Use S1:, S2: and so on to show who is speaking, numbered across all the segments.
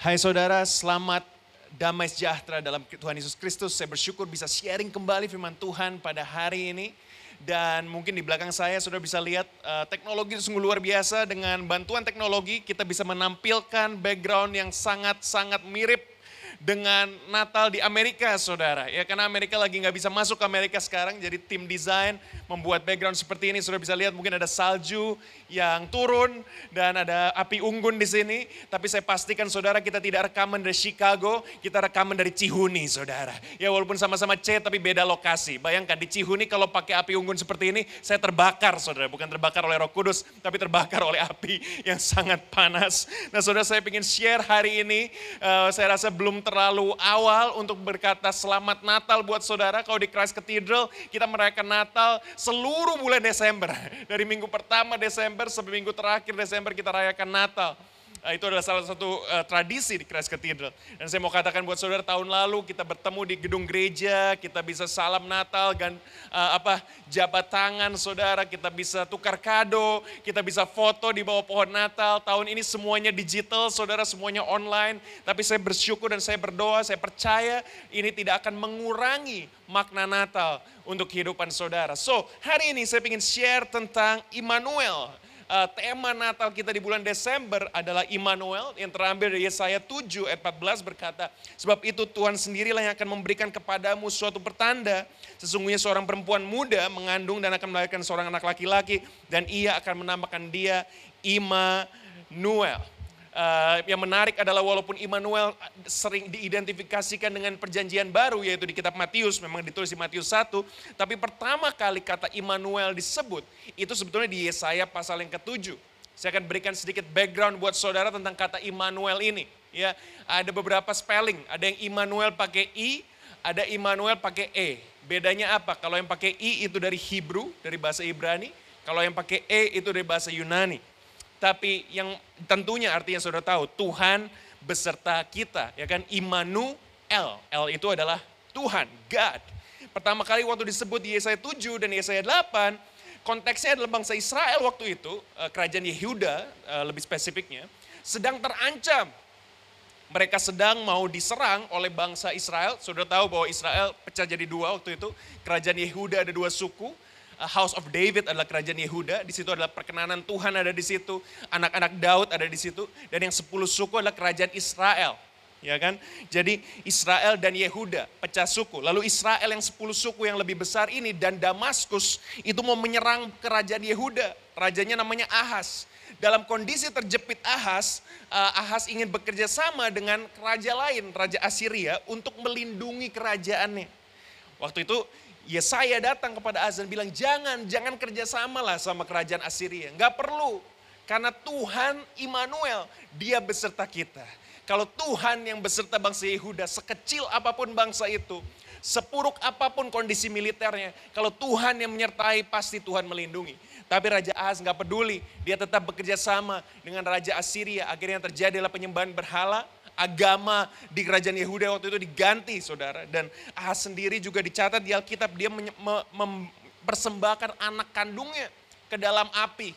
S1: Hai saudara, selamat damai sejahtera dalam Tuhan Yesus Kristus. Saya bersyukur bisa sharing kembali firman Tuhan pada hari ini. Dan mungkin di belakang saya sudah bisa lihat uh, teknologi itu sungguh luar biasa. Dengan bantuan teknologi kita bisa menampilkan background yang sangat-sangat mirip dengan Natal di Amerika, saudara. Ya, karena Amerika lagi nggak bisa masuk ke Amerika sekarang, jadi tim desain membuat background seperti ini. Sudah bisa lihat mungkin ada salju yang turun dan ada api unggun di sini. Tapi saya pastikan saudara kita tidak rekaman dari Chicago, kita rekaman dari Cihuni, saudara. Ya walaupun sama-sama C tapi beda lokasi. Bayangkan di Cihuni kalau pakai api unggun seperti ini, saya terbakar, saudara. Bukan terbakar oleh Roh Kudus, tapi terbakar oleh api yang sangat panas. Nah, saudara saya ingin share hari ini. Uh, saya rasa belum terlalu awal untuk berkata selamat Natal buat saudara. Kalau di Christ Cathedral kita merayakan Natal seluruh bulan Desember. Dari minggu pertama Desember sampai minggu terakhir Desember kita rayakan Natal. Nah, itu adalah salah satu uh, tradisi di Christ Cathedral. Dan saya mau katakan buat saudara tahun lalu kita bertemu di gedung gereja, kita bisa salam Natal, dan uh, apa jabat tangan saudara, kita bisa tukar kado, kita bisa foto di bawah pohon Natal. Tahun ini semuanya digital, saudara semuanya online. Tapi saya bersyukur dan saya berdoa, saya percaya ini tidak akan mengurangi makna Natal untuk kehidupan saudara. So hari ini saya ingin share tentang Immanuel uh, tema Natal kita di bulan Desember adalah Immanuel yang terambil dari Yesaya 7 ayat 14 berkata, sebab itu Tuhan sendirilah yang akan memberikan kepadamu suatu pertanda. Sesungguhnya seorang perempuan muda mengandung dan akan melahirkan seorang anak laki-laki dan ia akan menamakan dia Immanuel. Uh, yang menarik adalah walaupun Immanuel sering diidentifikasikan dengan perjanjian baru yaitu di kitab Matius, memang ditulis di Matius 1, tapi pertama kali kata Immanuel disebut itu sebetulnya di Yesaya pasal yang ketujuh. Saya akan berikan sedikit background buat saudara tentang kata Immanuel ini. Ya, ada beberapa spelling, ada yang Immanuel pakai i, ada Immanuel pakai e. Bedanya apa? Kalau yang pakai i itu dari Hebrew, dari bahasa Ibrani, kalau yang pakai e itu dari bahasa Yunani. Tapi yang tentunya artinya saudara tahu, Tuhan beserta kita, ya kan? Immanuel, L itu adalah Tuhan, God. Pertama kali waktu disebut di Yesaya 7 dan Yesaya 8, konteksnya adalah bangsa Israel waktu itu, eh, kerajaan Yehuda eh, lebih spesifiknya, sedang terancam. Mereka sedang mau diserang oleh bangsa Israel. Sudah tahu bahwa Israel pecah jadi dua waktu itu. Kerajaan Yehuda ada dua suku. House of David adalah kerajaan Yehuda, di situ adalah perkenanan Tuhan ada di situ, anak-anak Daud ada di situ, dan yang sepuluh suku adalah kerajaan Israel. Ya kan? Jadi Israel dan Yehuda pecah suku. Lalu Israel yang sepuluh suku yang lebih besar ini dan Damaskus itu mau menyerang kerajaan Yehuda. Rajanya namanya Ahas. Dalam kondisi terjepit Ahas, uh, Ahas ingin bekerja sama dengan raja lain, Raja Assyria untuk melindungi kerajaannya. Waktu itu Yesaya datang kepada Azan bilang jangan, jangan kerjasama lah sama kerajaan Assyria. Enggak perlu. Karena Tuhan Immanuel, dia beserta kita. Kalau Tuhan yang beserta bangsa Yehuda, sekecil apa pun bangsa itu, sepuruk apa pun kondisi militernya, kalau Tuhan yang menyertai pasti Tuhan melindungi. Tapi Raja Ahaz nggak peduli, dia tetap bekerja sama dengan Raja Assyria. Akhirnya yang terjadi adalah penyembahan berhala, agama di kerajaan Yehuda waktu itu diganti saudara. Dan Ahaz sendiri juga dicatat di Alkitab dia mempersembahkan anak kandungnya ke dalam api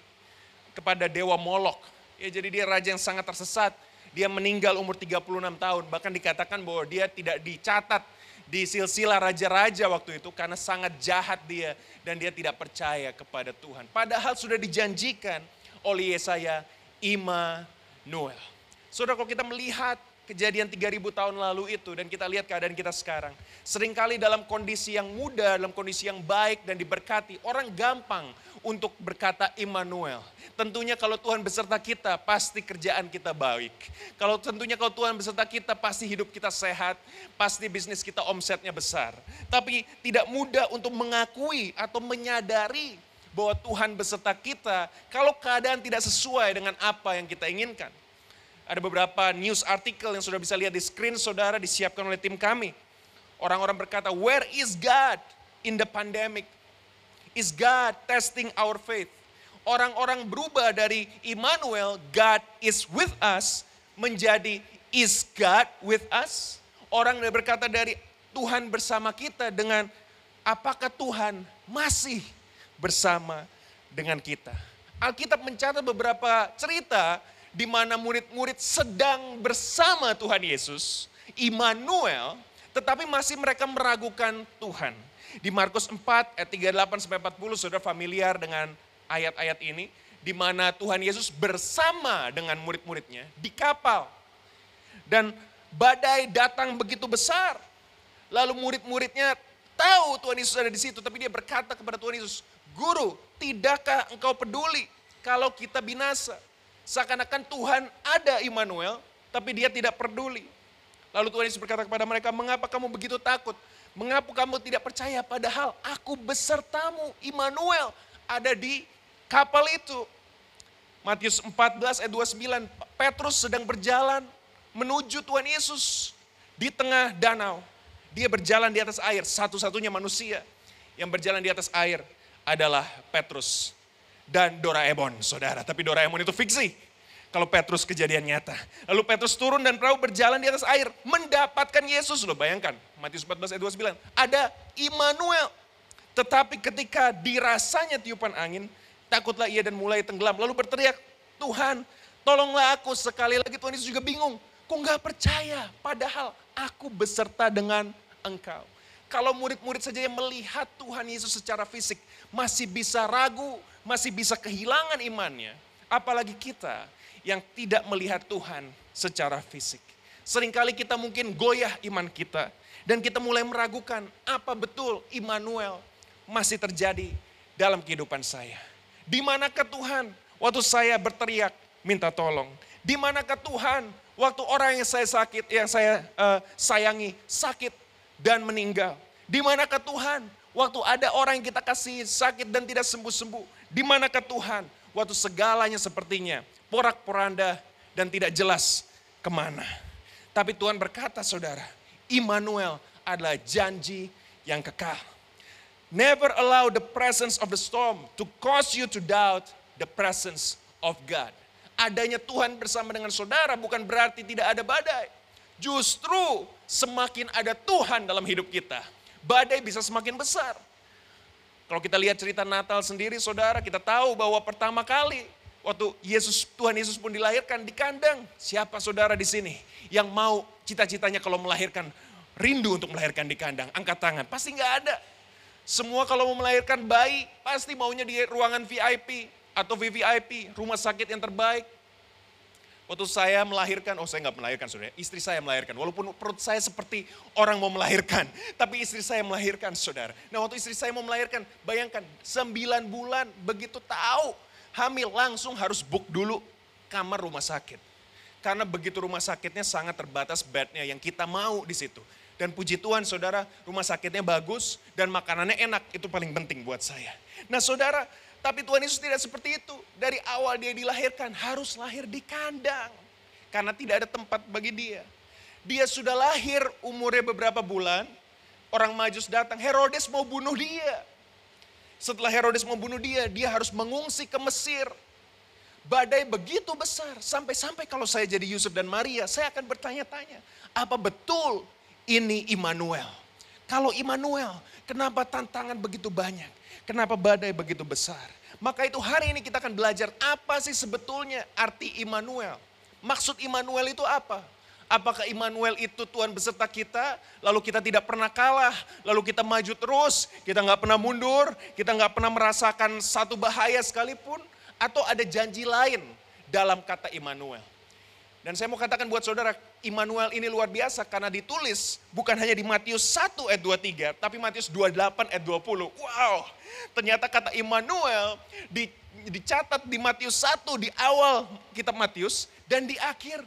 S1: kepada dewa Molok. Ya, jadi dia raja yang sangat tersesat. Dia meninggal umur 36 tahun. Bahkan dikatakan bahwa dia tidak dicatat di silsilah raja-raja waktu itu karena sangat jahat dia dan dia tidak percaya kepada Tuhan. Padahal sudah dijanjikan oleh Yesaya Immanuel. Saudara kalau kita melihat kejadian 3000 tahun lalu itu dan kita lihat keadaan kita sekarang. Seringkali dalam kondisi yang muda, dalam kondisi yang baik dan diberkati, orang gampang untuk berkata Immanuel. Tentunya kalau Tuhan beserta kita, pasti kerjaan kita baik. Kalau tentunya kalau Tuhan beserta kita, pasti hidup kita sehat, pasti bisnis kita omsetnya besar. Tapi tidak mudah untuk mengakui atau menyadari bahwa Tuhan beserta kita kalau keadaan tidak sesuai dengan apa yang kita inginkan. Ada beberapa news artikel yang sudah bisa lihat di screen saudara disiapkan oleh tim kami. Orang-orang berkata, where is God in the pandemic? Is God testing our faith? Orang-orang berubah dari Immanuel, God is with us, menjadi is God with us? Orang berkata dari Tuhan bersama kita dengan apakah Tuhan masih bersama dengan kita? Alkitab mencatat beberapa cerita di mana murid-murid sedang bersama Tuhan Yesus, Immanuel, tetapi masih mereka meragukan Tuhan. Di Markus 4 ayat 38 sampai 40 Saudara familiar dengan ayat-ayat ini di mana Tuhan Yesus bersama dengan murid-muridnya di kapal. Dan badai datang begitu besar. Lalu murid-muridnya tahu Tuhan Yesus ada di situ, tapi dia berkata kepada Tuhan Yesus, "Guru, tidakkah engkau peduli kalau kita binasa?" Seakan-akan Tuhan ada Immanuel, tapi dia tidak peduli. Lalu Tuhan Yesus berkata kepada mereka, mengapa kamu begitu takut? Mengapa kamu tidak percaya padahal aku besertamu, Immanuel, ada di kapal itu. Matius 14 ayat 29, Petrus sedang berjalan menuju Tuhan Yesus di tengah danau. Dia berjalan di atas air, satu-satunya manusia yang berjalan di atas air adalah Petrus dan Doraemon, saudara. Tapi Doraemon itu fiksi kalau Petrus kejadian nyata. Lalu Petrus turun dan perahu berjalan di atas air. Mendapatkan Yesus loh, bayangkan. Matius 14 ayat 29. Ada Immanuel. Tetapi ketika dirasanya tiupan angin, takutlah ia dan mulai tenggelam. Lalu berteriak, Tuhan tolonglah aku. Sekali lagi Tuhan Yesus juga bingung. Kok nggak percaya? Padahal aku beserta dengan engkau. Kalau murid-murid saja yang melihat Tuhan Yesus secara fisik masih bisa ragu, masih bisa kehilangan imannya. Apalagi kita yang tidak melihat Tuhan secara fisik. Seringkali kita mungkin goyah iman kita dan kita mulai meragukan apa betul Immanuel masih terjadi dalam kehidupan saya. Di manakah Tuhan waktu saya berteriak minta tolong? Di manakah Tuhan waktu orang yang saya sakit, yang saya uh, sayangi sakit dan meninggal? Di manakah Tuhan waktu ada orang yang kita kasih sakit dan tidak sembuh-sembuh? Di manakah Tuhan waktu segalanya sepertinya porak-poranda dan tidak jelas ke mana. Tapi Tuhan berkata saudara, Immanuel adalah janji yang kekal. Never allow the presence of the storm to cause you to doubt the presence of God. Adanya Tuhan bersama dengan saudara bukan berarti tidak ada badai. Justru semakin ada Tuhan dalam hidup kita, badai bisa semakin besar. Kalau kita lihat cerita Natal sendiri, saudara, kita tahu bahwa pertama kali waktu Yesus Tuhan Yesus pun dilahirkan di kandang. Siapa saudara di sini yang mau cita-citanya kalau melahirkan rindu untuk melahirkan di kandang? Angkat tangan. Pasti nggak ada. Semua kalau mau melahirkan bayi pasti maunya di ruangan VIP atau VVIP, rumah sakit yang terbaik. Waktu saya melahirkan, oh saya nggak melahirkan saudara, istri saya melahirkan. Walaupun perut saya seperti orang mau melahirkan, tapi istri saya melahirkan saudara. Nah waktu istri saya mau melahirkan, bayangkan sembilan bulan begitu tahu hamil langsung harus book dulu kamar rumah sakit. Karena begitu rumah sakitnya sangat terbatas bednya yang kita mau di situ. Dan puji Tuhan saudara rumah sakitnya bagus dan makanannya enak itu paling penting buat saya. Nah saudara tapi Tuhan Yesus tidak seperti itu. Dari awal dia dilahirkan harus lahir di kandang. Karena tidak ada tempat bagi dia. Dia sudah lahir umurnya beberapa bulan. Orang majus datang, Herodes mau bunuh dia. Setelah Herodes membunuh dia, dia harus mengungsi ke Mesir. Badai begitu besar, sampai-sampai kalau saya jadi Yusuf dan Maria, saya akan bertanya-tanya, apa betul ini Immanuel? Kalau Immanuel, kenapa tantangan begitu banyak? Kenapa badai begitu besar? Maka itu hari ini kita akan belajar apa sih sebetulnya arti Immanuel. Maksud Immanuel itu apa? Apakah Immanuel itu Tuhan beserta kita, lalu kita tidak pernah kalah, lalu kita maju terus, kita nggak pernah mundur, kita nggak pernah merasakan satu bahaya sekalipun, atau ada janji lain dalam kata Immanuel. Dan saya mau katakan buat saudara, Immanuel ini luar biasa karena ditulis bukan hanya di Matius 1 ayat 23, tapi Matius 28 ayat 20. Wow, ternyata kata Immanuel di, dicatat di Matius 1 di awal kitab Matius dan di akhir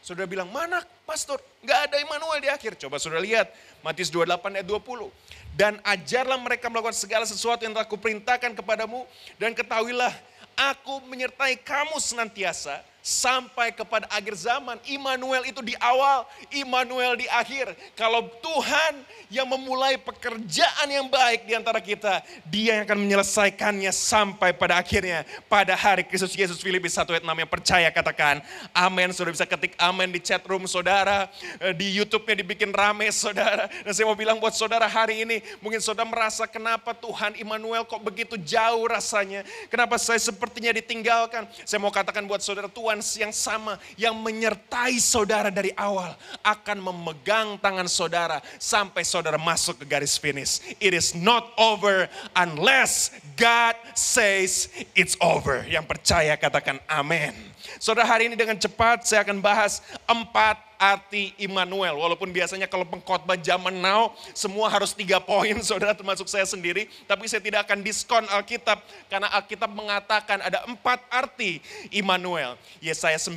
S1: Saudara bilang, mana pastor? Gak ada Immanuel di akhir. Coba saudara lihat, Matius 28 ayat 20. Dan ajarlah mereka melakukan segala sesuatu yang telah kuperintahkan kepadamu. Dan ketahuilah, aku menyertai kamu senantiasa sampai kepada akhir zaman. Immanuel itu di awal, Immanuel di akhir. Kalau Tuhan yang memulai pekerjaan yang baik di antara kita, dia yang akan menyelesaikannya sampai pada akhirnya. Pada hari Kristus Yesus Filipi 1 ayat 6 yang percaya katakan amin. Sudah bisa ketik amin di chat room saudara. Eh, di Youtube-nya dibikin rame saudara. Dan saya mau bilang buat saudara hari ini, mungkin saudara merasa kenapa Tuhan Immanuel kok begitu jauh rasanya. Kenapa saya sepertinya ditinggalkan. Saya mau katakan buat saudara Tuhan Yang sama yang menyertai saudara dari awal akan memegang tangan saudara sampai saudara masuk ke garis finish. It is not over unless God says it's over. Yang percaya katakan amin. Saudara hari ini dengan cepat saya akan bahas empat arti Immanuel. Walaupun biasanya kalau pengkhotbah zaman now semua harus tiga poin saudara termasuk saya sendiri. Tapi saya tidak akan diskon Alkitab karena Alkitab mengatakan ada empat arti Immanuel. Yesaya 9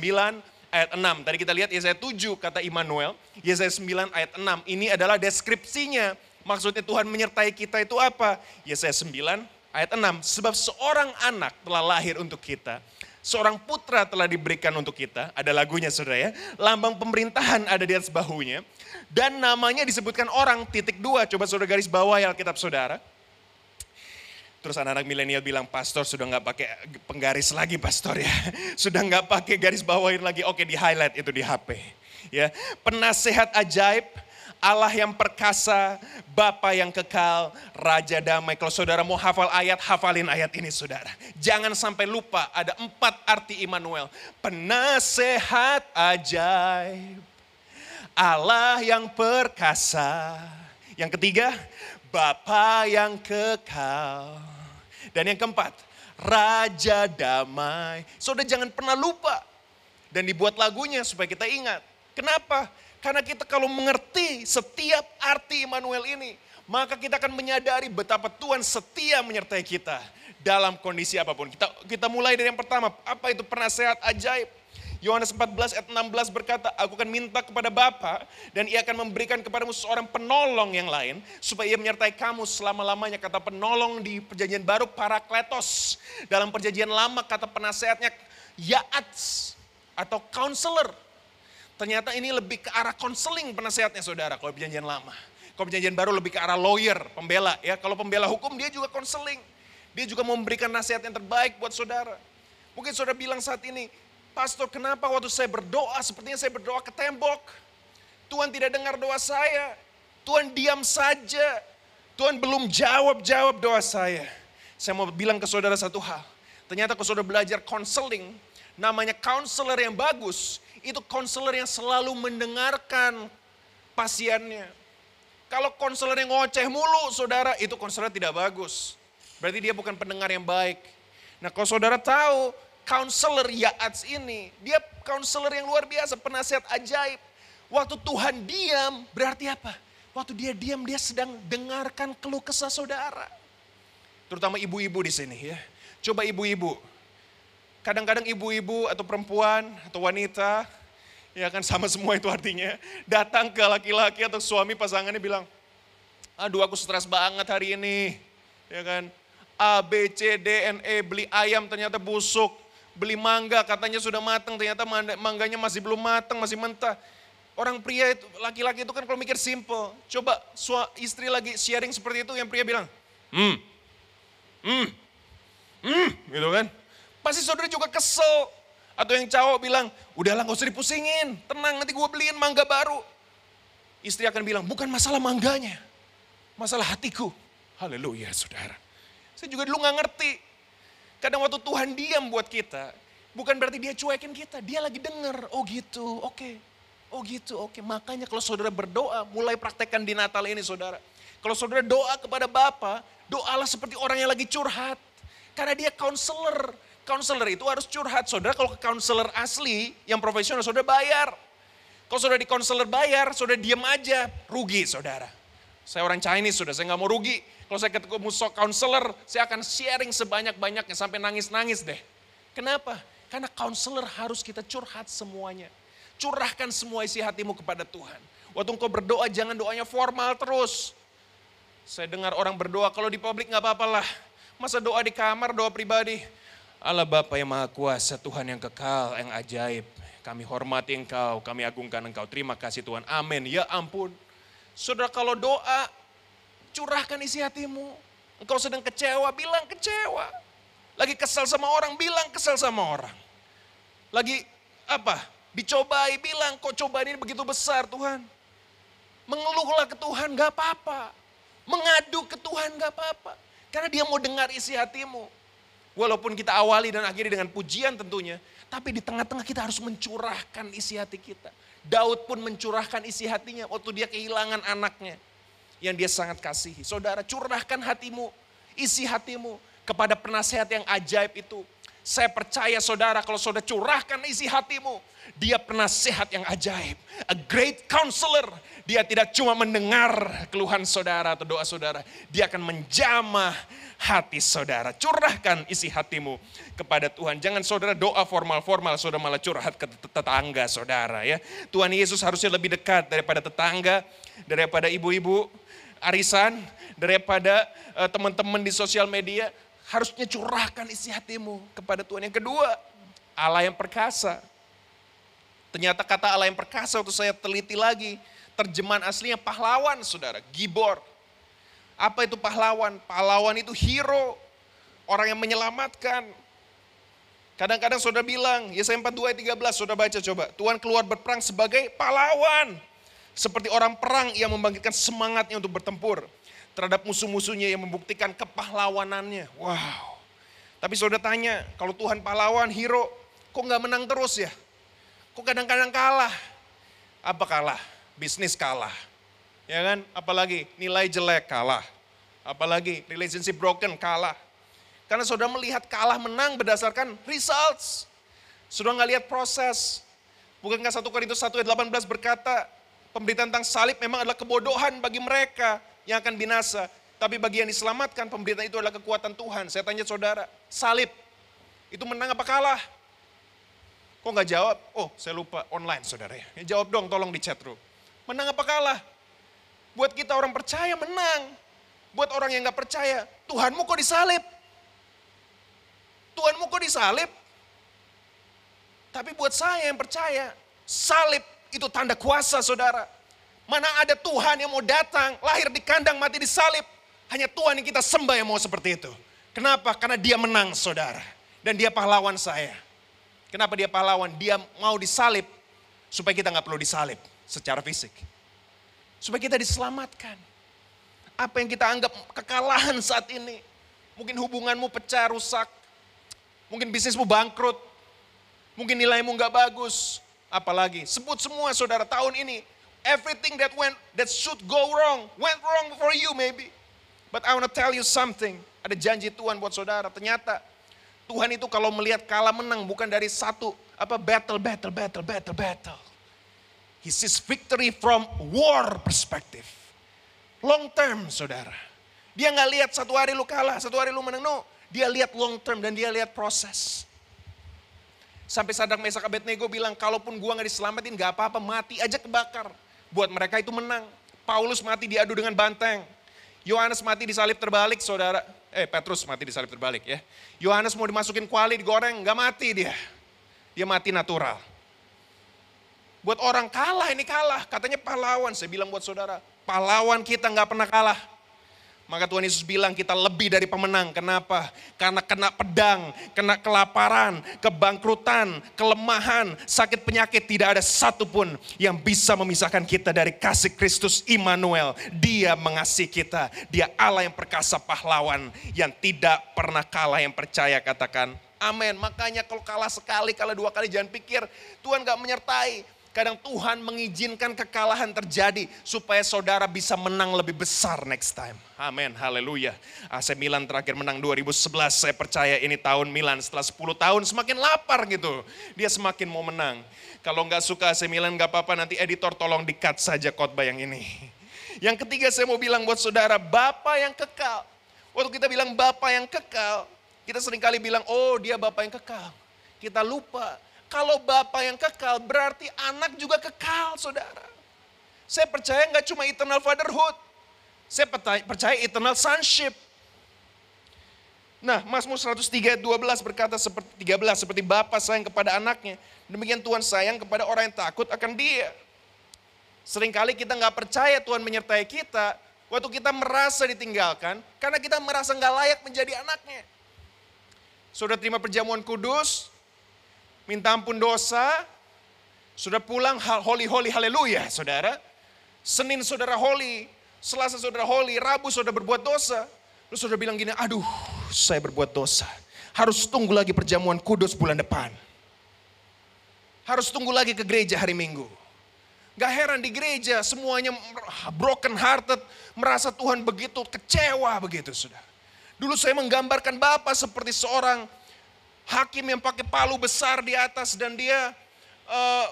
S1: ayat 6. Tadi kita lihat Yesaya 7 kata Immanuel. Yesaya 9 ayat 6. Ini adalah deskripsinya. Maksudnya Tuhan menyertai kita itu apa? Yesaya 9 ayat 6. Sebab seorang anak telah lahir untuk kita seorang putra telah diberikan untuk kita. Ada lagunya saudara ya. Lambang pemerintahan ada di atas bahunya. Dan namanya disebutkan orang titik dua. Coba saudara garis bawah ya Alkitab saudara. Terus anak-anak milenial bilang, pastor sudah nggak pakai penggaris lagi pastor ya. Sudah nggak pakai garis bawahin lagi. Oke di highlight itu di HP. Ya, penasehat ajaib, Allah yang perkasa, Bapa yang kekal, Raja damai. Kalau saudara mau hafal ayat, hafalin ayat ini saudara. Jangan sampai lupa ada empat arti Immanuel. Penasehat ajaib, Allah yang perkasa. Yang ketiga, Bapa yang kekal. Dan yang keempat, Raja damai. Saudara jangan pernah lupa. Dan dibuat lagunya supaya kita ingat. Kenapa? Karena kita kalau mengerti setiap arti Immanuel ini, maka kita akan menyadari betapa Tuhan setia menyertai kita dalam kondisi apa pun. Kita kita mulai dari yang pertama, apa itu penasehat ajaib? Yohanes 14 ayat 16 berkata, aku akan minta kepada Bapa dan ia akan memberikan kepadamu seorang penolong yang lain supaya ia menyertai kamu selama-lamanya. Kata penolong di perjanjian baru parakletos. Dalam perjanjian lama kata penasehatnya yaats atau counselor. Ternyata ini lebih ke arah konseling penasehatnya saudara kalau perjanjian lama. Kalau perjanjian baru lebih ke arah lawyer, pembela ya. Kalau pembela hukum dia juga konseling. Dia juga memberikan nasihat yang terbaik buat saudara. Mungkin saudara bilang saat ini, Pastor kenapa waktu saya berdoa sepertinya saya berdoa ke tembok. Tuhan tidak dengar doa saya. Tuhan diam saja. Tuhan belum jawab-jawab doa saya. Saya mau bilang ke saudara satu hal. Ternyata kalau saudara belajar konseling, namanya counselor yang bagus, itu konselor yang selalu mendengarkan pasiennya. Kalau konselor yang ngoceh mulu, saudara, itu konselor tidak bagus. Berarti dia bukan pendengar yang baik. Nah kalau saudara tahu, konselor Yaats ini, dia konselor yang luar biasa, penasihat ajaib. Waktu Tuhan diam, berarti apa? Waktu dia diam, dia sedang dengarkan keluh kesah saudara. Terutama ibu-ibu di sini ya. Coba ibu-ibu, kadang-kadang ibu-ibu atau perempuan atau wanita, ya kan sama semua itu artinya, datang ke laki-laki atau suami pasangannya bilang, aduh aku stres banget hari ini, ya kan, A, B, C, D, N, E, beli ayam ternyata busuk, beli mangga katanya sudah matang, ternyata mangganya masih belum matang, masih mentah. Orang pria itu, laki-laki itu kan kalau mikir simple. Coba istri lagi sharing seperti itu, yang pria bilang, hmm, hmm, hmm, gitu kan. Pasti saudara juga kesel. Atau yang cowok bilang, udahlah gak usah dipusingin, tenang nanti gue beliin mangga baru. Istri akan bilang, bukan masalah mangganya, masalah hatiku. Haleluya saudara. Saya juga dulu gak ngerti. Kadang waktu Tuhan diam buat kita, bukan berarti dia cuekin kita, dia lagi denger, oh gitu, oke. Okay. Oh gitu, oke. Okay. Makanya kalau saudara berdoa, mulai praktekkan di Natal ini saudara. Kalau saudara doa kepada Bapa, doalah seperti orang yang lagi curhat. Karena dia counselor, Counselor itu harus curhat. Saudara kalau ke counselor asli yang profesional, saudara bayar. Kalau saudara di counselor bayar, saudara diam aja. Rugi saudara. Saya orang Chinese sudah, saya nggak mau rugi. Kalau saya ketemu counselor, saya akan sharing sebanyak-banyaknya sampai nangis-nangis deh. Kenapa? Karena counselor harus kita curhat semuanya. Curahkan semua isi hatimu kepada Tuhan. Waktu engkau berdoa jangan doanya formal terus. Saya dengar orang berdoa kalau di publik nggak apa-apa lah. Masa doa di kamar, doa pribadi. Allah Bapa yang Maha Kuasa, Tuhan yang kekal, yang ajaib. Kami hormati Engkau, kami agungkan Engkau. Terima kasih Tuhan. Amin. Ya ampun. Saudara kalau doa, curahkan isi hatimu. Engkau sedang kecewa, bilang kecewa. Lagi kesal sama orang, bilang kesal sama orang. Lagi apa? Dicobai, bilang kok cobaan ini begitu besar Tuhan. Mengeluhlah ke Tuhan, gak apa-apa. Mengadu ke Tuhan, gak apa-apa. Karena dia mau dengar isi hatimu. Walaupun kita awali dan akhiri dengan pujian tentunya, Tapi di tengah-tengah kita harus mencurahkan isi hati kita. Daud pun mencurahkan isi hatinya waktu dia kehilangan anaknya yang dia sangat kasihi. Saudara, curahkan hatimu, isi hatimu kepada penasehat yang ajaib itu. Saya percaya saudara kalau saudara curahkan isi hatimu, dia penasehat yang ajaib. A great counselor. Dia tidak cuma mendengar keluhan saudara atau doa saudara. Dia akan menjamah hati saudara. Curahkan isi hatimu kepada Tuhan. Jangan saudara doa formal-formal, saudara malah curhat ke tetangga saudara ya. Tuhan Yesus harusnya lebih dekat daripada tetangga, daripada ibu-ibu arisan, daripada uh, teman-teman di sosial media. Harusnya curahkan isi hatimu kepada Tuhan. Yang kedua, Allah yang perkasa. Ternyata kata Allah yang perkasa waktu saya teliti lagi, terjemahan aslinya pahlawan saudara, gibor. Apa itu pahlawan? Pahlawan itu hero, orang yang menyelamatkan. Kadang-kadang saudara bilang, Yesaya 42 ayat 13, saudara baca coba. Tuhan keluar berperang sebagai pahlawan. Seperti orang perang yang membangkitkan semangatnya untuk bertempur. Terhadap musuh-musuhnya yang membuktikan kepahlawanannya. Wow. Tapi saudara tanya, kalau Tuhan pahlawan, hero, kok nggak menang terus ya? Kok kadang-kadang kalah? Apa kalah? Bisnis kalah. Ya kan? Apalagi nilai jelek kalah. Apalagi relationship broken kalah. Karena saudara melihat kalah menang berdasarkan results. Saudara nggak lihat proses. Bukankah 1 Korintus 1 ayat 18 berkata, pemberitaan tentang salib memang adalah kebodohan bagi mereka yang akan binasa. Tapi bagi yang diselamatkan, pemberitaan itu adalah kekuatan Tuhan. Saya tanya saudara, salib itu menang apa kalah? Kok nggak jawab? Oh, saya lupa online saudara ya. jawab dong, tolong di chat room. Menang apa kalah? Buat kita orang percaya menang. Buat orang yang nggak percaya, Tuhanmu kok disalib? Tuhanmu kok disalib? Tapi buat saya yang percaya, salib itu tanda kuasa saudara. Mana ada Tuhan yang mau datang, lahir di kandang, mati di salib. Hanya Tuhan yang kita sembah yang mau seperti itu. Kenapa? Karena dia menang saudara. Dan dia pahlawan saya. Kenapa dia pahlawan? Dia mau disalib supaya kita nggak perlu disalib secara fisik. Supaya kita diselamatkan. Apa yang kita anggap kekalahan saat ini. Mungkin hubunganmu pecah, rusak. Mungkin bisnismu bangkrut. Mungkin nilaimu nggak bagus. Apalagi, sebut semua saudara tahun ini. Everything that went, that should go wrong, went wrong for you maybe. But I want to tell you something. Ada janji Tuhan buat saudara. Ternyata Tuhan itu kalau melihat kalah menang bukan dari satu apa battle, battle, battle, battle, battle. He sees victory from war perspective. Long term, saudara. Dia nggak lihat satu hari lu kalah, satu hari lu menang. No, dia lihat long term dan dia lihat proses. Sampai Sadak Mesak Abednego bilang, kalaupun gua nggak diselamatin, nggak apa-apa, mati aja kebakar. Buat mereka itu menang. Paulus mati diadu dengan banteng. Yohanes mati disalib terbalik, saudara eh Petrus mati di salib terbalik ya. Yohanes mau dimasukin kuali digoreng, nggak mati dia. Dia mati natural. Buat orang kalah ini kalah, katanya pahlawan. Saya bilang buat saudara, pahlawan kita nggak pernah kalah. Maka Tuhan Yesus bilang kita lebih dari pemenang. Kenapa? Karena kena pedang, kena kelaparan, kebangkrutan, kelemahan, sakit penyakit. Tidak ada satupun yang bisa memisahkan kita dari kasih Kristus Immanuel. Dia mengasihi kita. Dia Allah yang perkasa pahlawan. Yang tidak pernah kalah yang percaya katakan. Amin. Makanya kalau kalah sekali, kalah dua kali jangan pikir Tuhan gak menyertai. Kadang Tuhan mengizinkan kekalahan terjadi supaya saudara bisa menang lebih besar next time. Amin, haleluya. AC Milan terakhir menang 2011, saya percaya ini tahun Milan setelah 10 tahun semakin lapar gitu. Dia semakin mau menang. Kalau nggak suka AC Milan nggak apa-apa nanti editor tolong di-cut saja khotbah yang ini. Yang ketiga saya mau bilang buat saudara, Bapak yang kekal. Waktu kita bilang Bapak yang kekal, kita sering kali bilang, oh dia Bapak yang kekal. Kita lupa kalau Bapak yang kekal, berarti anak juga kekal, saudara. Saya percaya nggak cuma eternal fatherhood. Saya percaya eternal sonship. Nah, Mazmur 103 12 berkata seperti 13 seperti Bapak sayang kepada anaknya, demikian Tuhan sayang kepada orang yang takut akan Dia. Seringkali kita nggak percaya Tuhan menyertai kita waktu kita merasa ditinggalkan karena kita merasa nggak layak menjadi anaknya. Sudah terima perjamuan kudus, minta ampun dosa, sudah pulang holy holy haleluya saudara. Senin saudara holy, Selasa saudara holy, Rabu saudara berbuat dosa. Lalu saudara bilang gini, aduh saya berbuat dosa. Harus tunggu lagi perjamuan kudus bulan depan. harus tunggu lagi ke gereja hari Minggu. Gak heran di gereja semuanya broken hearted, merasa Tuhan begitu kecewa begitu sudah. Dulu saya menggambarkan Bapak seperti seorang hakim yang pakai palu besar di atas dan dia uh,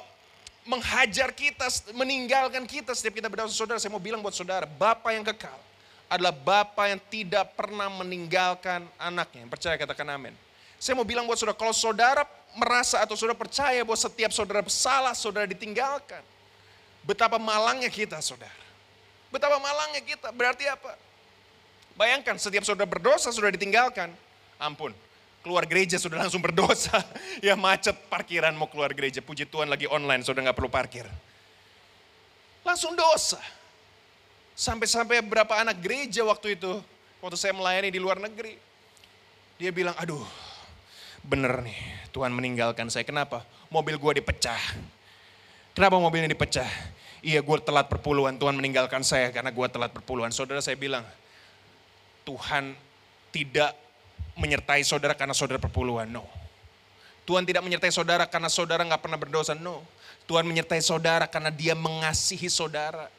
S1: menghajar kita, meninggalkan kita setiap kita berdoa saudara. Saya mau bilang buat saudara, Bapak yang kekal adalah Bapak yang tidak pernah meninggalkan anaknya. Percaya katakan amin. Saya mau bilang buat saudara, kalau saudara merasa atau saudara percaya bahwa setiap saudara salah, saudara ditinggalkan. Betapa malangnya kita saudara. Betapa malangnya kita, berarti apa? Bayangkan setiap saudara berdosa, saudara ditinggalkan. Ampun, keluar gereja sudah langsung berdosa. ya macet parkiran mau keluar gereja. Puji Tuhan lagi online, saudara nggak perlu parkir. Langsung dosa. Sampai-sampai beberapa anak gereja waktu itu, waktu saya melayani di luar negeri. Dia bilang, aduh bener nih Tuhan meninggalkan saya. Kenapa? Mobil gue dipecah. Kenapa mobilnya dipecah? Iya gue telat perpuluhan, Tuhan meninggalkan saya karena gue telat perpuluhan. Saudara saya bilang, Tuhan tidak menyertai saudara karena saudara perpuluhan, no. Tuhan tidak menyertai saudara karena saudara nggak pernah berdosa, no. Tuhan menyertai saudara karena dia mengasihi saudara.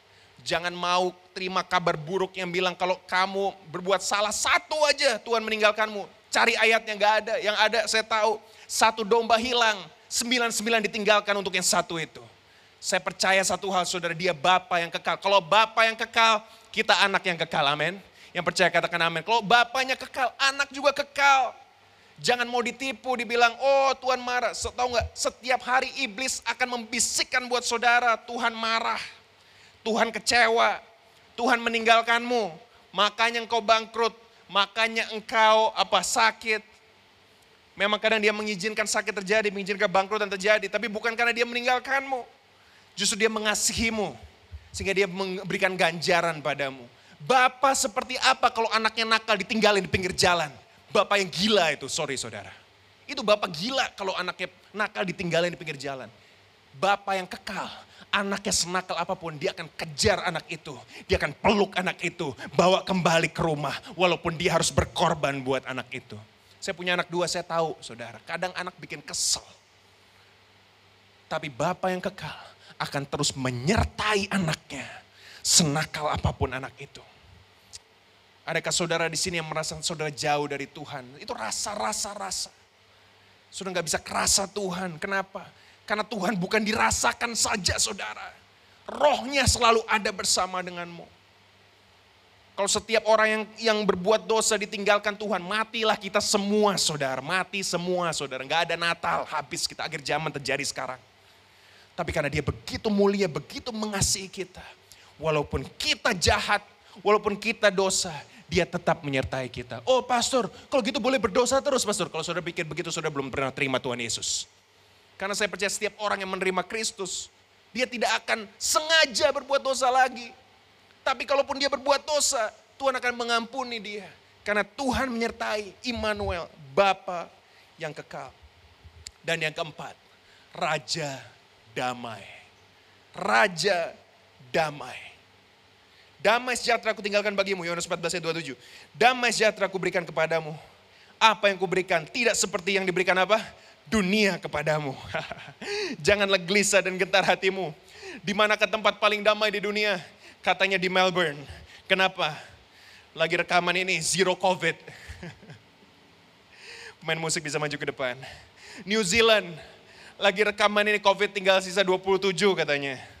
S1: Jangan mau terima kabar buruk yang bilang kalau kamu berbuat salah satu aja Tuhan meninggalkanmu. Cari ayatnya nggak ada. Yang ada saya tahu satu domba hilang, sembilan sembilan ditinggalkan untuk yang satu itu. Saya percaya satu hal saudara, dia Bapak yang kekal. Kalau Bapak yang kekal, kita anak yang kekal, amin. Yang percaya katakan amin. Kalau Bapaknya kekal, anak juga kekal. Jangan mau ditipu, dibilang, oh Tuhan marah. Tahu nggak? Setiap hari iblis akan membisikkan buat saudara, Tuhan marah. Tuhan kecewa, Tuhan meninggalkanmu, makanya engkau bangkrut, makanya engkau apa sakit. Memang kadang dia mengizinkan sakit terjadi, mengizinkan bangkrut dan terjadi, tapi bukan karena dia meninggalkanmu. Justru dia mengasihimu, sehingga dia memberikan ganjaran padamu. Bapak seperti apa kalau anaknya nakal ditinggalin di pinggir jalan? Bapak yang gila itu, sorry saudara. Itu bapak gila kalau anaknya nakal ditinggalin di pinggir jalan. Bapak yang kekal, anaknya senakal apa pun, dia akan kejar anak itu. Dia akan peluk anak itu, bawa kembali ke rumah. Walaupun dia harus berkorban buat anak itu. Saya punya anak dua, saya tahu saudara. Kadang anak bikin kesel. Tapi bapak yang kekal akan terus menyertai anaknya. Senakal apa pun anak itu. Adakah saudara di sini yang merasa saudara jauh dari Tuhan? Itu rasa-rasa-rasa. Sudah nggak bisa kerasa Tuhan. Kenapa? Karena Tuhan bukan dirasakan saja saudara. Rohnya selalu ada bersama denganmu. Kalau setiap orang yang yang berbuat dosa ditinggalkan Tuhan, matilah kita semua saudara. Mati semua saudara. Nggak ada Natal, habis kita akhir zaman terjadi sekarang. Tapi karena dia begitu mulia, begitu mengasihi kita. Walaupun kita jahat, walaupun kita dosa, dia tetap menyertai kita. Oh pastor, kalau gitu boleh berdosa terus pastor. Kalau saudara pikir begitu, saudara belum pernah terima Tuhan Yesus. Karena saya percaya setiap orang yang menerima Kristus, dia tidak akan sengaja berbuat dosa lagi. Tapi kalaupun dia berbuat dosa, Tuhan akan mengampuni dia. Karena Tuhan menyertai Immanuel, Bapa yang kekal. Dan yang keempat, Raja Damai. Raja Damai. Damai sejahtera aku tinggalkan bagimu, Yohanes 14 ayat 27. Damai sejahtera aku berikan kepadamu. Apa yang kuberikan tidak seperti yang diberikan apa? dunia kepadamu. Janganlah gelisah dan gentar hatimu. Di mana ke tempat paling damai di dunia? Katanya di Melbourne. Kenapa? Lagi rekaman ini zero covid. Pemain musik bisa maju ke depan. New Zealand. Lagi rekaman ini covid tinggal sisa 27 katanya.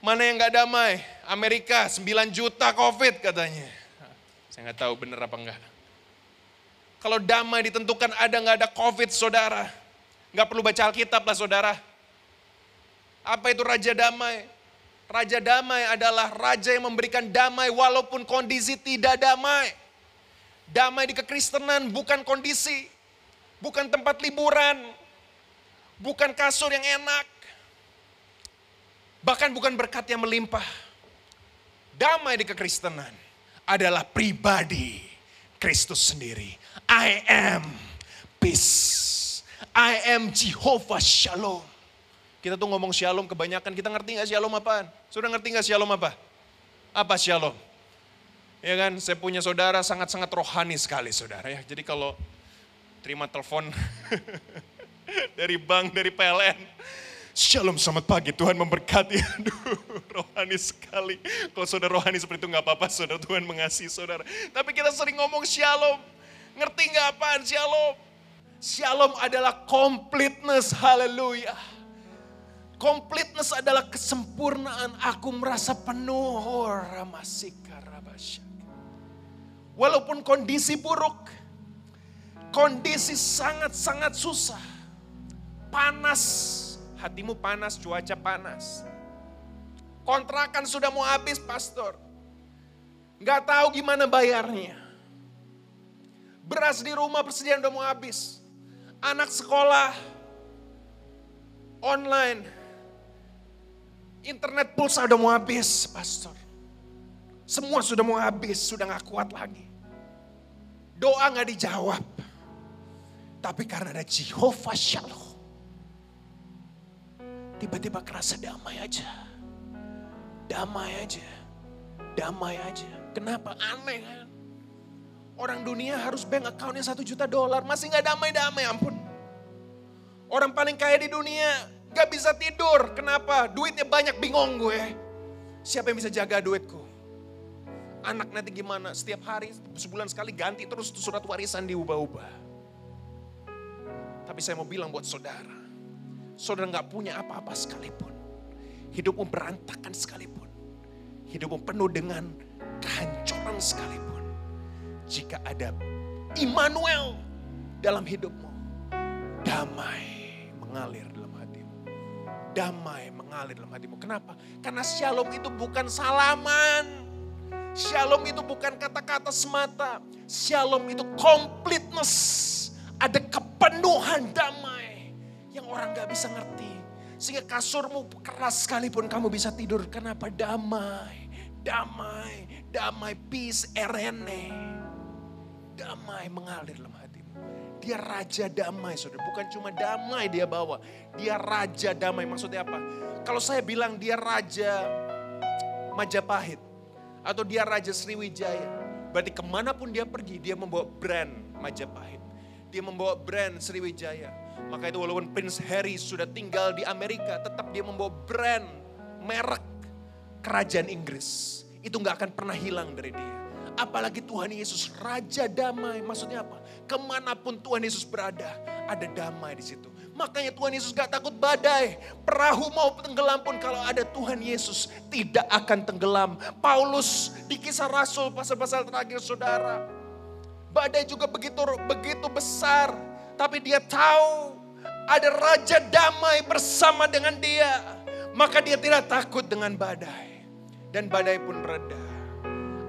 S1: Mana yang gak damai? Amerika 9 juta covid katanya. Saya gak tahu bener apa enggak. Kalau damai ditentukan ada nggak ada COVID saudara. Nggak perlu baca Alkitab lah saudara. Apa itu Raja Damai? Raja Damai adalah Raja yang memberikan damai walaupun kondisi tidak damai. Damai di kekristenan bukan kondisi. Bukan tempat liburan. Bukan kasur yang enak. Bahkan bukan berkat yang melimpah. Damai di kekristenan adalah pribadi Kristus sendiri. I am peace. I am Jehovah Shalom. Kita tuh ngomong shalom kebanyakan, kita ngerti gak shalom apaan? Sudah ngerti gak shalom apa? Apa shalom? Ya kan, saya punya saudara sangat-sangat rohani sekali saudara ya. Jadi kalau terima telepon dari bank, dari PLN. Shalom, selamat pagi. Tuhan memberkati. Aduh, rohani sekali. Kalau saudara rohani seperti itu nggak apa-apa, saudara Tuhan mengasihi saudara. Tapi kita sering ngomong shalom. Ngerti nggak apaan shalom? Shalom adalah completeness, haleluya. Completeness adalah kesempurnaan. Aku merasa penuh. Oh. Walaupun kondisi buruk, kondisi sangat-sangat susah, panas, hatimu panas, cuaca panas. Kontrakan sudah mau habis, pastor. Gak tahu gimana bayarnya. Beras di rumah persediaan udah mau habis. Anak sekolah online. Internet pulsa udah mau habis, pastor. Semua sudah mau habis, sudah gak kuat lagi. Doa gak dijawab. Tapi karena ada Jehovah Shalom. Tiba-tiba kerasa damai aja. Damai aja. Damai aja. Kenapa? Aneh kan? Orang dunia harus bank accountnya satu juta dolar. Masih gak damai-damai ampun. Orang paling kaya di dunia gak bisa tidur. Kenapa? Duitnya banyak bingung gue. Siapa yang bisa jaga duitku? Anak nanti gimana? Setiap hari, sebulan sekali ganti terus surat warisan diubah-ubah. Tapi saya mau bilang buat saudara, saudara nggak punya apa-apa sekalipun. Hidupmu berantakan sekalipun. Hidupmu penuh dengan kehancuran sekalipun. Jika ada Immanuel dalam hidupmu, damai mengalir dalam hatimu. Damai mengalir dalam hatimu. Kenapa? Karena shalom itu bukan salaman Shalom itu bukan kata-kata semata. Shalom itu completeness. Ada kepenuhan damai yang orang gak bisa ngerti. Sehingga kasurmu keras sekalipun kamu bisa tidur. Kenapa damai, damai, damai, peace, erene. Damai mengalir dalam hatimu. Dia raja damai saudara. Bukan cuma damai dia bawa. Dia raja damai. Maksudnya apa? Kalau saya bilang dia raja Majapahit atau dia Raja Sriwijaya. Berarti ke mana pun dia pergi, dia membawa brand Majapahit. Dia membawa brand Sriwijaya. Maka itu walaupun Prince Harry sudah tinggal di Amerika, tetap dia membawa brand, merek kerajaan Inggris. Itu nggak akan pernah hilang dari dia. Apalagi Tuhan Yesus, Raja Damai. Maksudnya apa? Ke mana pun Tuhan Yesus berada, ada damai di situ. Makanya Tuhan Yesus gak takut badai. Perahu mau tenggelam pun kalau ada Tuhan Yesus tidak akan tenggelam. Paulus di kisah Rasul pasal-pasal terakhir saudara. Badai juga begitu begitu besar. Tapi dia tahu ada Raja Damai bersama dengan dia. Maka dia tidak takut dengan badai. Dan badai pun reda.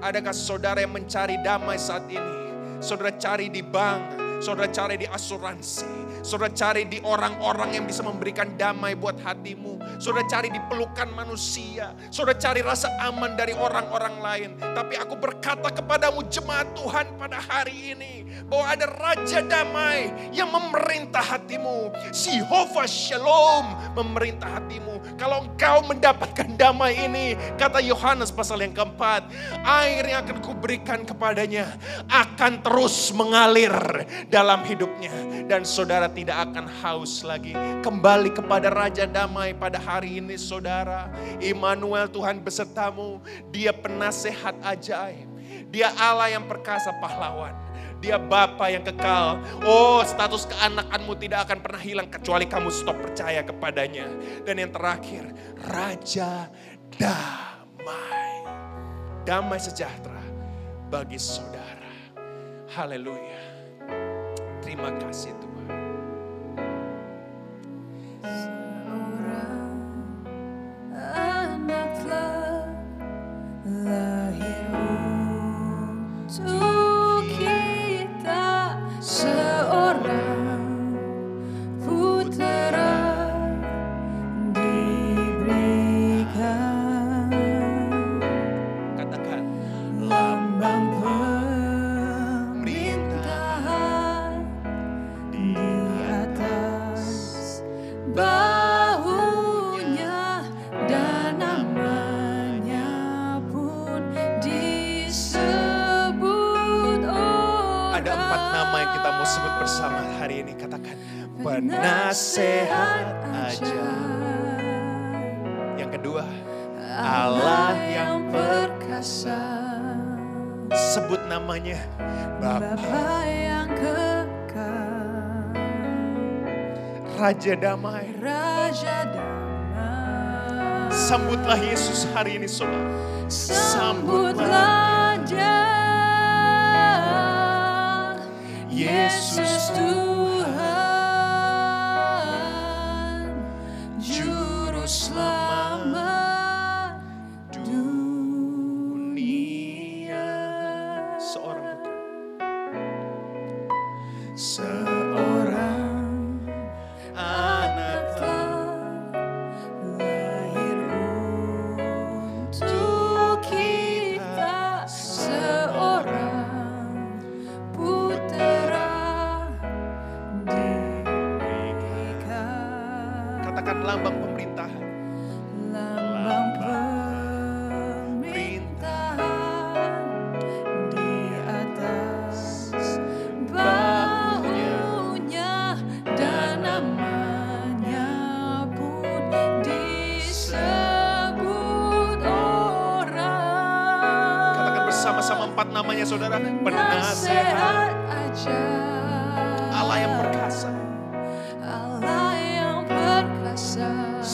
S1: Adakah saudara yang mencari damai saat ini? Saudara cari di bank, saudara cari di asuransi, Saudara cari di orang-orang yang bisa memberikan damai buat hatimu. Saudara cari di pelukan manusia. Saudara cari rasa aman dari orang-orang lain. Tapi aku berkata kepadamu jemaat Tuhan pada hari ini. Bahwa ada Raja Damai yang memerintah hatimu. Jehovah Shalom memerintah hatimu. Kalau engkau mendapatkan damai ini. Kata Yohanes pasal yang keempat. Air yang akan kuberikan kepadanya akan terus mengalir dalam hidupnya. Dan saudara tidak akan haus lagi. Kembali kepada Raja Damai pada hari ini saudara. Immanuel Tuhan besertamu. Dia penasehat ajaib. Dia Allah yang perkasa pahlawan. Dia Bapa yang kekal. Oh, status keanakanmu tidak akan pernah hilang kecuali kamu stop percaya kepadanya. Dan yang terakhir, Raja Damai. Damai sejahtera bagi saudara. Haleluya. Terima kasih Tuhan.
S2: Jesus.
S1: Penasehat ajaib. Yang kedua, Allah yang
S2: perkasa.
S1: sebut namanya Bapa,
S2: Bapa yang kekal.
S1: Raja Damai.
S2: Raja damai.
S1: Sambutlah Yesus hari ini saudara.
S2: Sambutlah dia. Yesus Tuhan.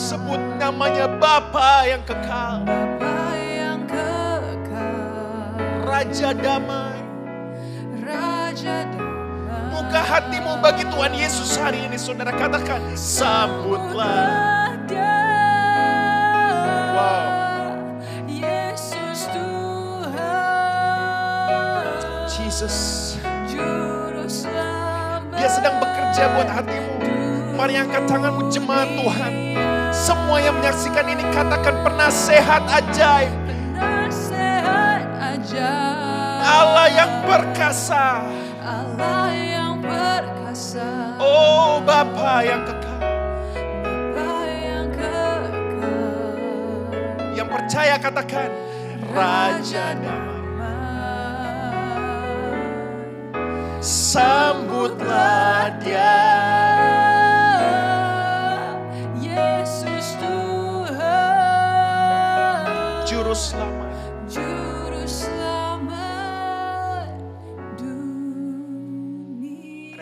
S1: Sebut namanya Bapa yang kekal.
S2: Bapa yang kekal
S1: Raja damai.
S2: Raja damai
S1: Buka hatimu bagi Tuhan Yesus hari ini saudara. Katakan sambutlah.
S2: dia
S1: Wow.
S2: Yesus Tuhan
S1: Jesus. Dia sedang bekerja buat hatimu. Mari angkat tanganmu jemaat Tuhan. Semua yang menyaksikan ini katakan penasehat ajaib.
S2: Penasehat aja
S1: Allah yang perkasa.
S2: Allah yang perkasa
S1: Oh Bapa yang kekal.
S2: Bapa yang kekal
S1: Yang percaya katakan Raja damai. Sambutlah dia. Selamat.
S2: Juru selamat dunia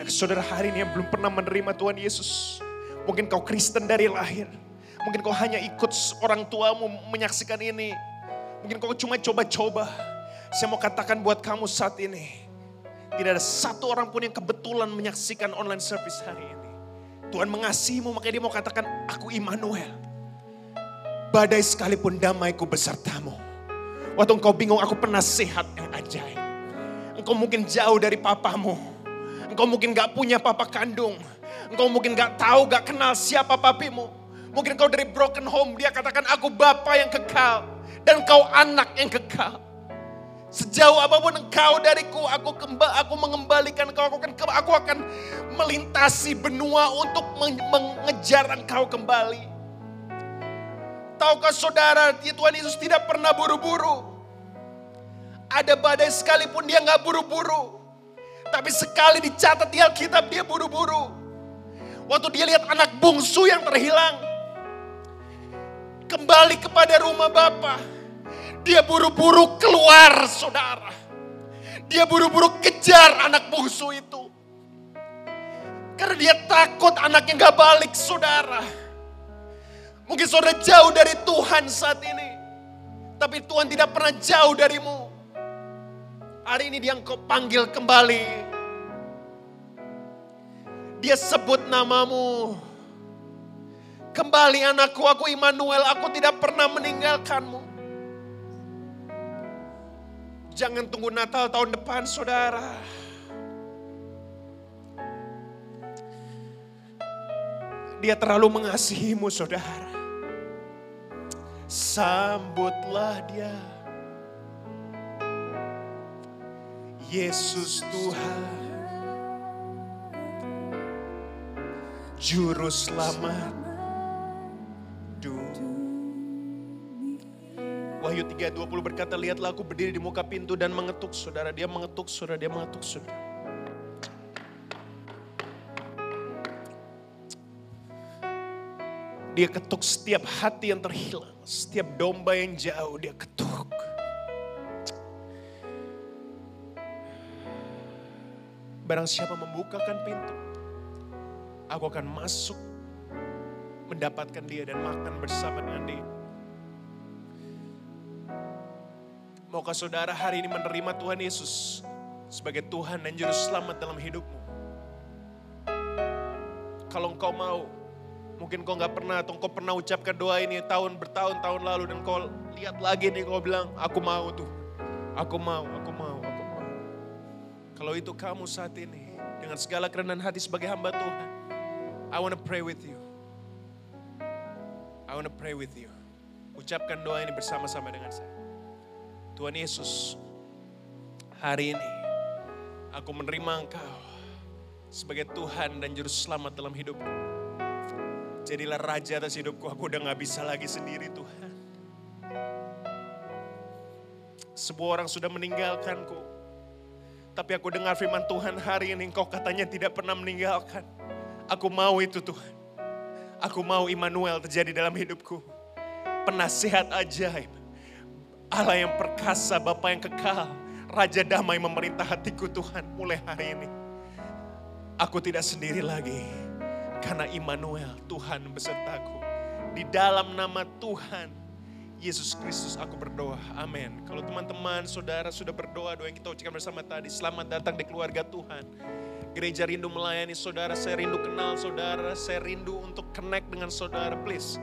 S1: Ada saudara hari ini yang belum pernah menerima Tuhan Yesus. Mungkin kau Kristen dari lahir. Mungkin kau hanya ikut orang tuamu menyaksikan ini. Mungkin kau cuma coba-coba. Saya mau katakan buat kamu saat ini. Tidak ada satu orang pun yang kebetulan menyaksikan online service hari ini. Tuhan mengasihimu makanya dia mau katakan aku Immanuel. Badai sekalipun damaiku besertamu. Waktu engkau bingung aku penasehat yang ajaib. Engkau mungkin jauh dari papamu. Engkau mungkin gak punya papa kandung. Engkau mungkin gak tahu, gak kenal siapa papimu. Mungkin kau dari broken home, dia katakan aku bapa yang kekal. Dan kau anak yang kekal. Sejauh apa pun engkau dariku, aku kemba, aku mengembalikan kau, aku akan, aku akan melintasi benua untuk men- mengejar engkau kembali. Tahukah saudara, ya Tuhan Yesus tidak pernah buru-buru. Ada badai sekalipun dia nggak buru-buru. Tapi sekali dicatat di Alkitab dia buru-buru. Waktu dia lihat anak bungsu yang terhilang. Kembali kepada rumah Bapa. Dia buru-buru keluar saudara. Dia buru-buru kejar anak bungsu itu. Karena dia takut anaknya gak balik saudara. Mungkin saudara jauh dari Tuhan saat ini. Tapi Tuhan tidak pernah jauh darimu. Hari ini dia engkau panggil kembali. Dia sebut namamu. Kembali anakku, aku Immanuel, aku tidak pernah meninggalkanmu. Jangan tunggu Natal tahun depan saudara. Dia terlalu mengasihimu saudara. Sambutlah dia. Yesus Tuhan. Juru selamat. Wahyu 3.20 berkata, lihatlah aku berdiri di muka pintu dan mengetuk saudara. Dia mengetuk saudara, dia mengetuk saudara. Dia ketuk setiap hati yang terhilang, setiap domba yang jauh dia ketuk. Barang siapa membukakan pintu, aku akan masuk mendapatkan dia dan makan bersama dengan dia. Maukah saudara hari ini menerima Tuhan Yesus sebagai Tuhan dan Juru Selamat dalam hidupmu? Kalau engkau mau, mungkin kau nggak pernah atau engkau pernah ucapkan doa ini tahun bertahun-tahun lalu dan kau lihat lagi nih kau bilang, aku mau tuh, aku mau, aku mau, aku mau. Kalau itu kamu saat ini dengan segala kerendahan hati sebagai hamba Tuhan, I want to pray with you. I want to pray with you. Ucapkan doa ini bersama-sama dengan saya. Tuhan Yesus, hari ini aku menerima Engkau sebagai Tuhan dan Juru Selamat dalam hidupku. Jadilah Raja atas hidupku, aku udah gak bisa lagi sendiri Tuhan. Sebuah orang sudah meninggalkanku. Tapi aku dengar firman Tuhan hari ini, Engkau katanya tidak pernah meninggalkan. Aku mau itu Tuhan. Aku mau Immanuel terjadi dalam hidupku. Penasihat ajaib. Allah yang perkasa, Bapa yang kekal. Raja damai memerintah hatiku Tuhan mulai hari ini. Aku tidak sendiri lagi. Karena Immanuel, Tuhan besertaku. Di dalam nama Tuhan, Yesus Kristus aku berdoa. Amin. Kalau teman-teman, saudara sudah berdoa, doa yang kita ucapkan bersama tadi. Selamat datang di keluarga Tuhan. Gereja rindu melayani saudara, saya rindu kenal saudara, saya rindu untuk connect dengan saudara. Please,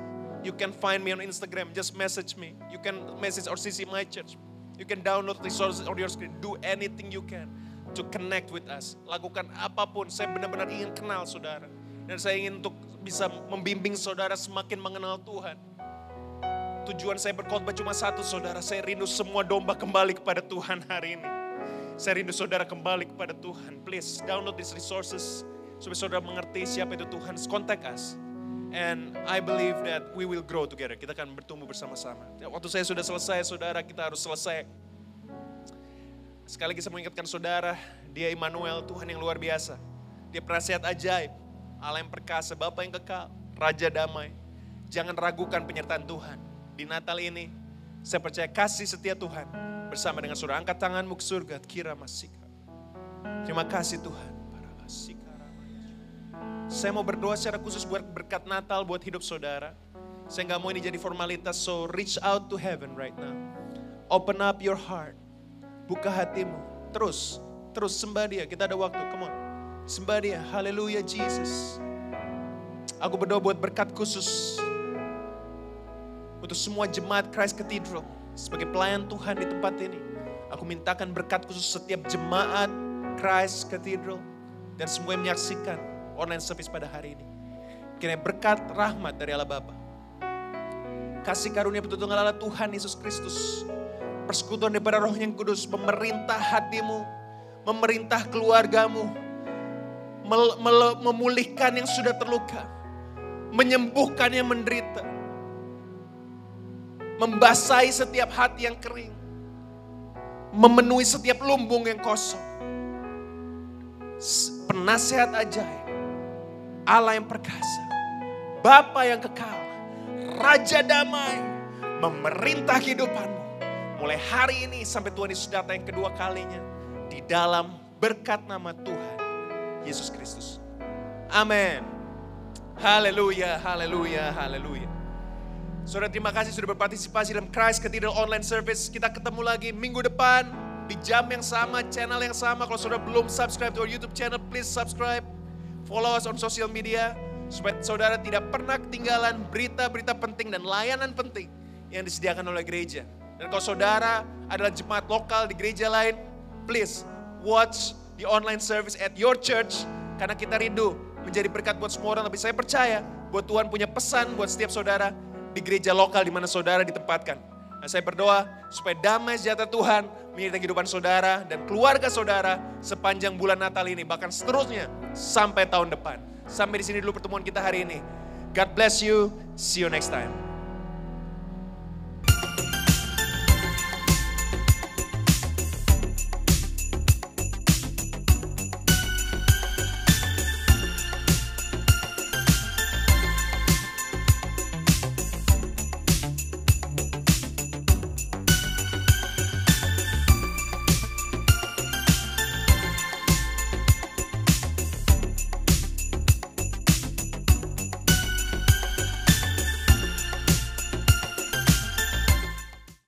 S1: you can find me on Instagram, just message me. You can message or CC my church. You can download resources on your screen. Do anything you can to connect with us. Lakukan apa pun, saya benar-benar ingin kenal saudara. Dan saya ingin untuk bisa membimbing saudara semakin mengenal Tuhan. Tujuan saya berkhotbah cuma satu saudara, saya rindu semua domba kembali kepada Tuhan hari ini. Saya rindu saudara kembali kepada Tuhan. Please download these resources supaya saudara mengerti siapa itu Tuhan. Contact us. And I believe that we will grow together. Kita akan bertumbuh bersama-sama. Waktu saya sudah selesai, saudara, kita harus selesai. Sekali lagi saya mengingatkan saudara, dia Immanuel, Tuhan yang luar biasa. Dia penasihat ajaib, Allah yang perkasa, Bapa yang kekal, Raja damai. Jangan ragukan penyertaan Tuhan. Di Natal ini, saya percaya kasih setia Tuhan bersama dengan saudara. Angkat tanganmu ke surga, kira masih. Terima kasih Tuhan. Saya mau berdoa secara khusus buat berkat Natal buat hidup saudara. Saya nggak mau ini jadi formalitas, so reach out to heaven right now. Open up your heart. Buka hatimu. Terus, terus sembah dia. Kita ada waktu, come on. Sembah dia, haleluya Jesus. Aku berdoa buat berkat khusus. Untuk semua jemaat Christ Cathedral. Sebagai pelayan Tuhan di tempat ini. Aku mintakan berkat khusus setiap jemaat Christ Cathedral. Dan semua yang menyaksikan online service pada hari ini. Kiranya berkat rahmat dari Allah Bapa. Kasih karunia betul Allah Tuhan Yesus Kristus. Persekutuan daripada roh yang kudus memerintah hatimu. Memerintah keluargamu. Memulihkan yang sudah terluka. Menyembuhkan yang menderita. Membasahi setiap hati yang kering. Memenuhi setiap lumbung yang kosong. Penasehat ajaib. Allah yang perkasa. Bapa yang kekal. Raja damai. Memerintah kehidupanmu. Mulai hari ini sampai Tuhan Yesus datang yang kedua kalinya. Di dalam berkat nama Tuhan. Yesus Kristus. Amin. Haleluya, haleluya, haleluya. Saudara terima kasih sudah berpartisipasi dalam Christ Cathedral Online Service. Kita ketemu lagi minggu depan di jam yang sama, channel yang sama. Kalau saudara belum subscribe to our YouTube channel, please subscribe. Follow us on social media supaya saudara tidak pernah ketinggalan berita-berita penting dan layanan penting yang disediakan oleh gereja. Dan kalau saudara adalah jemaat lokal di gereja lain, please watch the online service at your church karena kita rindu menjadi berkat buat semua orang. Tapi saya percaya buat Tuhan punya pesan buat setiap saudara di gereja lokal di mana saudara ditempatkan. Nah, saya berdoa supaya damai sejahtera Tuhan menyertai kehidupan saudara dan keluarga saudara sepanjang bulan Natal ini bahkan seterusnya sampai tahun depan. Sampai di sini dulu pertemuan kita hari ini. God bless you. See you next time.